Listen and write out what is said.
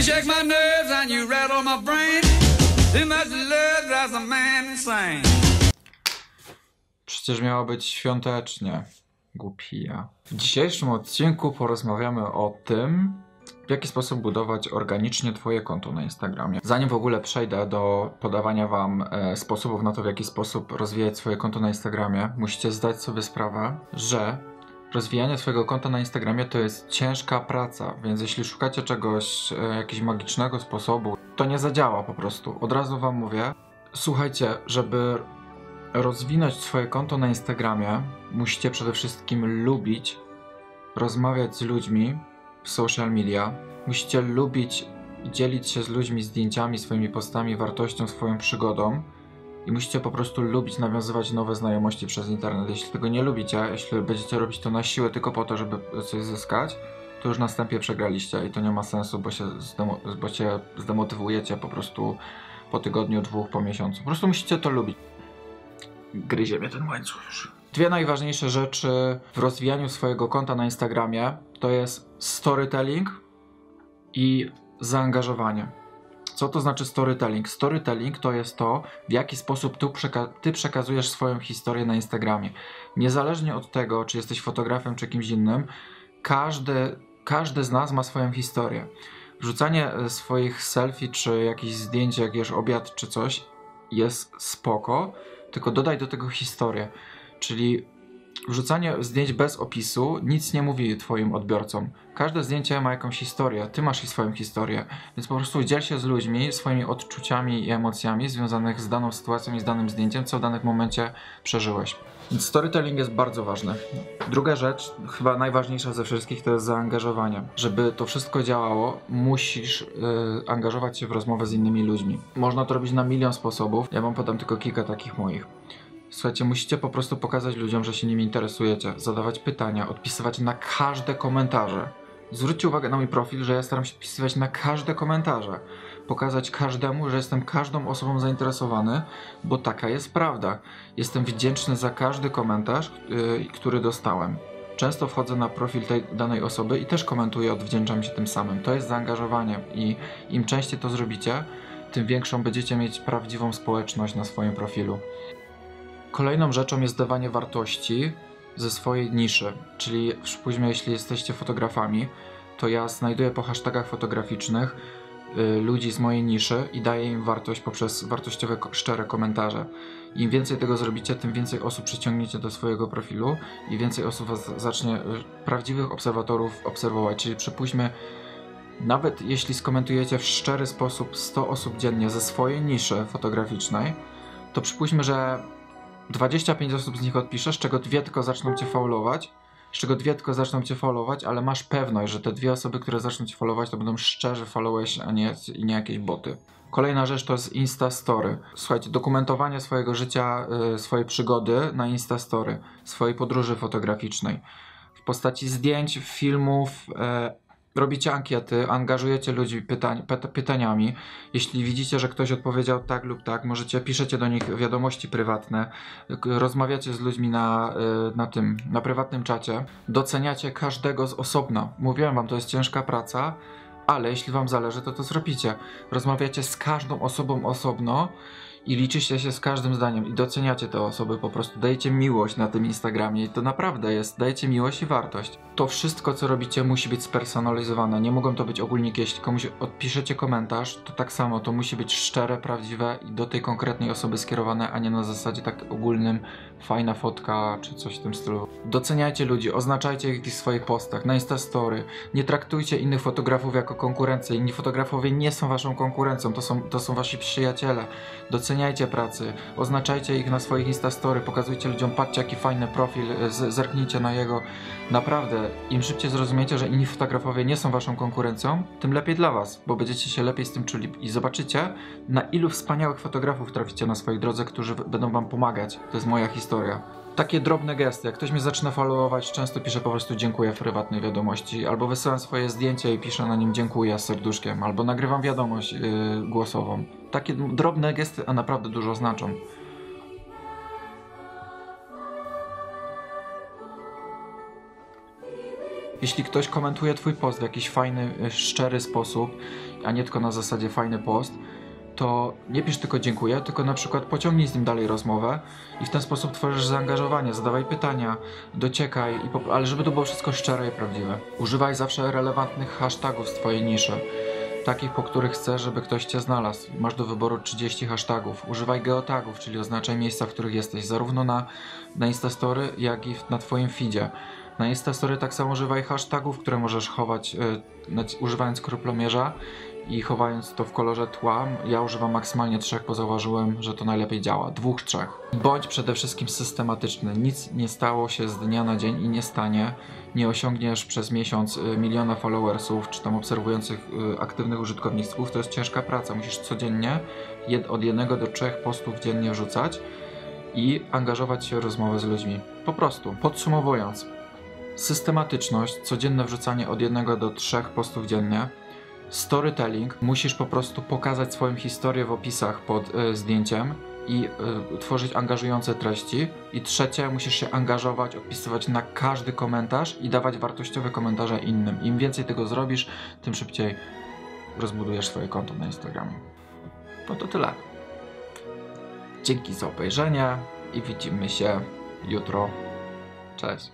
Shake my nerves and you rattle my brain. Too much love drives a man insane. Przecież miało być świątecznie. Głupia. W dzisiejszym odcinku porozmawiamy o tym, w jaki sposób budować organicznie Twoje konto na Instagramie. Zanim w ogóle przejdę do podawania Wam e, sposobów na to, w jaki sposób rozwijać swoje konto na Instagramie, musicie zdać sobie sprawę, że rozwijanie swojego konta na Instagramie to jest ciężka praca, więc jeśli szukacie czegoś, e, jakiegoś magicznego sposobu, to nie zadziała po prostu. Od razu Wam mówię. Słuchajcie, żeby rozwinąć swoje konto na Instagramie, musicie przede wszystkim lubić rozmawiać z ludźmi w social media. Musicie lubić dzielić się z ludźmi zdjęciami, swoimi postami, wartością, swoją przygodą. I musicie po prostu lubić nawiązywać nowe znajomości przez internet. Jeśli tego nie lubicie, jeśli będziecie robić to na siłę tylko po to, żeby coś zyskać, to już na wstępie przegraliście i to nie ma sensu, bo się, zdemo- bo się zdemotywujecie po prostu po tygodniu, dwóch, po miesiącu. Po prostu musicie to lubić gryzie mnie ten łańcuch już. Dwie najważniejsze rzeczy w rozwijaniu swojego konta na Instagramie to jest storytelling i zaangażowanie. Co to znaczy storytelling? Storytelling to jest to, w jaki sposób przeka- ty przekazujesz swoją historię na Instagramie. Niezależnie od tego, czy jesteś fotografem, czy kimś innym, każdy, każdy z nas ma swoją historię. Wrzucanie e, swoich selfie, czy jakichś zdjęć, jak jesz obiad, czy coś, jest spoko, tylko dodaj do tego historię. Czyli wrzucanie zdjęć bez opisu nic nie mówi twoim odbiorcom. Każde zdjęcie ma jakąś historię, ty masz swoją historię, więc po prostu dziel się z ludźmi swoimi odczuciami i emocjami związanych z daną sytuacją i z danym zdjęciem, co w danym momencie przeżyłeś. Więc storytelling jest bardzo ważny. Druga rzecz, chyba najważniejsza ze wszystkich, to jest zaangażowanie. Żeby to wszystko działało, musisz yy, angażować się w rozmowę z innymi ludźmi. Można to robić na milion sposobów. Ja wam podam tylko kilka takich moich. Słuchajcie, musicie po prostu pokazać ludziom, że się nimi interesujecie, zadawać pytania, odpisywać na każde komentarze. Zwróćcie uwagę na mój profil, że ja staram się odpisywać na każde komentarze. Pokazać każdemu, że jestem każdą osobą zainteresowany, bo taka jest prawda. Jestem wdzięczny za każdy komentarz, yy, który dostałem. Często wchodzę na profil tej danej osoby i też komentuję, odwdzięczam się tym samym. To jest zaangażowanie i im częściej to zrobicie, tym większą będziecie mieć prawdziwą społeczność na swoim profilu. Kolejną rzeczą jest dawanie wartości ze swojej niszy, czyli przypuśćmy, jeśli jesteście fotografami, to ja znajduję po hashtagach fotograficznych y, ludzi z mojej niszy i daję im wartość poprzez wartościowe, szczere komentarze. Im więcej tego zrobicie, tym więcej osób przyciągniecie do swojego profilu i więcej osób was zacznie, y, prawdziwych obserwatorów obserwować. Czyli przypuśćmy, nawet jeśli skomentujecie w szczery sposób 100 osób dziennie ze swojej niszy fotograficznej, to przypuśćmy, że 25 osób z nich odpisze, z czego dwie tylko zaczną cię followować, z czego dwie tylko zaczną cię followować, ale masz pewność, że te dwie osoby, które zaczną cię followować, to będą szczerzy followers, a nie, nie jakieś boty. Kolejna rzecz to jest Insta Story. Słuchajcie, dokumentowanie swojego życia, y, swojej przygody na Insta Story, swojej podróży fotograficznej. W postaci zdjęć, filmów, e, robicie ankiety, angażujecie ludzi pytań, pyta, pytaniami. Jeśli widzicie, że ktoś odpowiedział tak lub tak, możecie, piszecie do nich wiadomości prywatne, rozmawiacie z ludźmi na, y, na tym, na prywatnym czacie, doceniacie każdego z osobna. Mówiłem wam, to jest ciężka praca, ale jeśli wam zależy, to to zrobicie. Rozmawiacie z każdą osobą osobno i liczycie się z każdym zdaniem i doceniacie te osoby po prostu. Dajecie miłość na tym Instagramie i to naprawdę jest, dajecie miłość i wartość. To wszystko, co robicie, musi być spersonalizowane. Nie mogą to być ogólniki. Jeśli komuś odpiszecie komentarz, to tak samo, to musi być szczere, prawdziwe i do tej konkretnej osoby skierowane, a nie na zasadzie tak ogólnym, fajna fotka czy coś w tym stylu. Doceniajcie ludzi, oznaczajcie ich w swoich postach, na Instastory. Nie traktujcie innych fotografów jako konkurencję. Inni fotografowie nie są waszą konkurencją, to są, to są wasi przyjaciele. Doceniajcie pracy, oznaczajcie ich na swoich Instastory, pokazujcie ludziom, patrzcie jaki fajny profil, z, zerknijcie na jego. Naprawdę, im szybciej zrozumiecie, że inni fotografowie nie są waszą konkurencją, tym lepiej dla was, bo będziecie się lepiej z tym czuli i zobaczycie, na ilu wspaniałych fotografów traficie na swojej drodze, którzy będą wam pomagać. To jest moja historia. Takie drobne gesty, jak ktoś mnie zaczyna followować, często piszę po prostu dziękuję w prywatnej wiadomości, albo wysyłam swoje zdjęcie i piszę na nim dziękuję z serduszkiem, albo nagrywam wiadomość yy, głosową. Takie drobne gesty, a naprawdę dużo znaczą. Jeśli ktoś komentuje twój post w jakiś fajny, y, szczery sposób a nie tylko na zasadzie fajny post, to nie pisz tylko dziękuję, tylko na przykład pociągnij z nim dalej rozmowę i w ten sposób tworzysz zaangażowanie, zadawaj pytania, dociekaj, ale żeby to było wszystko szczere i prawdziwe. Używaj zawsze relevantnych hashtagów z twojej niszy. Takich, po których chcesz, żeby ktoś cię znalazł. Masz do wyboru 30 hashtagów. Używaj geotagów, czyli oznaczaj miejsca, w których jesteś, zarówno na, na Instastory, jak i na twoim feedzie. Na Instastory tak samo używaj hashtagów, które możesz chować, y, używając kruplomierza i chowając to w kolorze tła. Ja używam maksymalnie trzech, bo zauważyłem, że to najlepiej działa. Dwóch, trzech. Bądź przede wszystkim systematyczny. Nic nie stało się z dnia na dzień i nie stanie. Nie osiągniesz przez miesiąc y, miliona followersów, czy tam obserwujących y, aktywnych użytkowników. To jest ciężka praca. Musisz codziennie od jednego do trzech postów dziennie wrzucać i angażować się w rozmowę z ludźmi. Po prostu. Podsumowując, systematyczność, codzienne wrzucanie od jednego do trzech postów dziennie, storytelling, musisz po prostu pokazać swoją historię w opisach pod y, zdjęciem i y, tworzyć angażujące treści. I trzecie, musisz się angażować, odpisywać na każdy komentarz i dawać wartościowe komentarze innym. Im więcej tego zrobisz, tym szybciej rozbudujesz swoje konto na Instagramie. No to tyle. Dzięki za obejrzenie i widzimy się jutro. Cześć.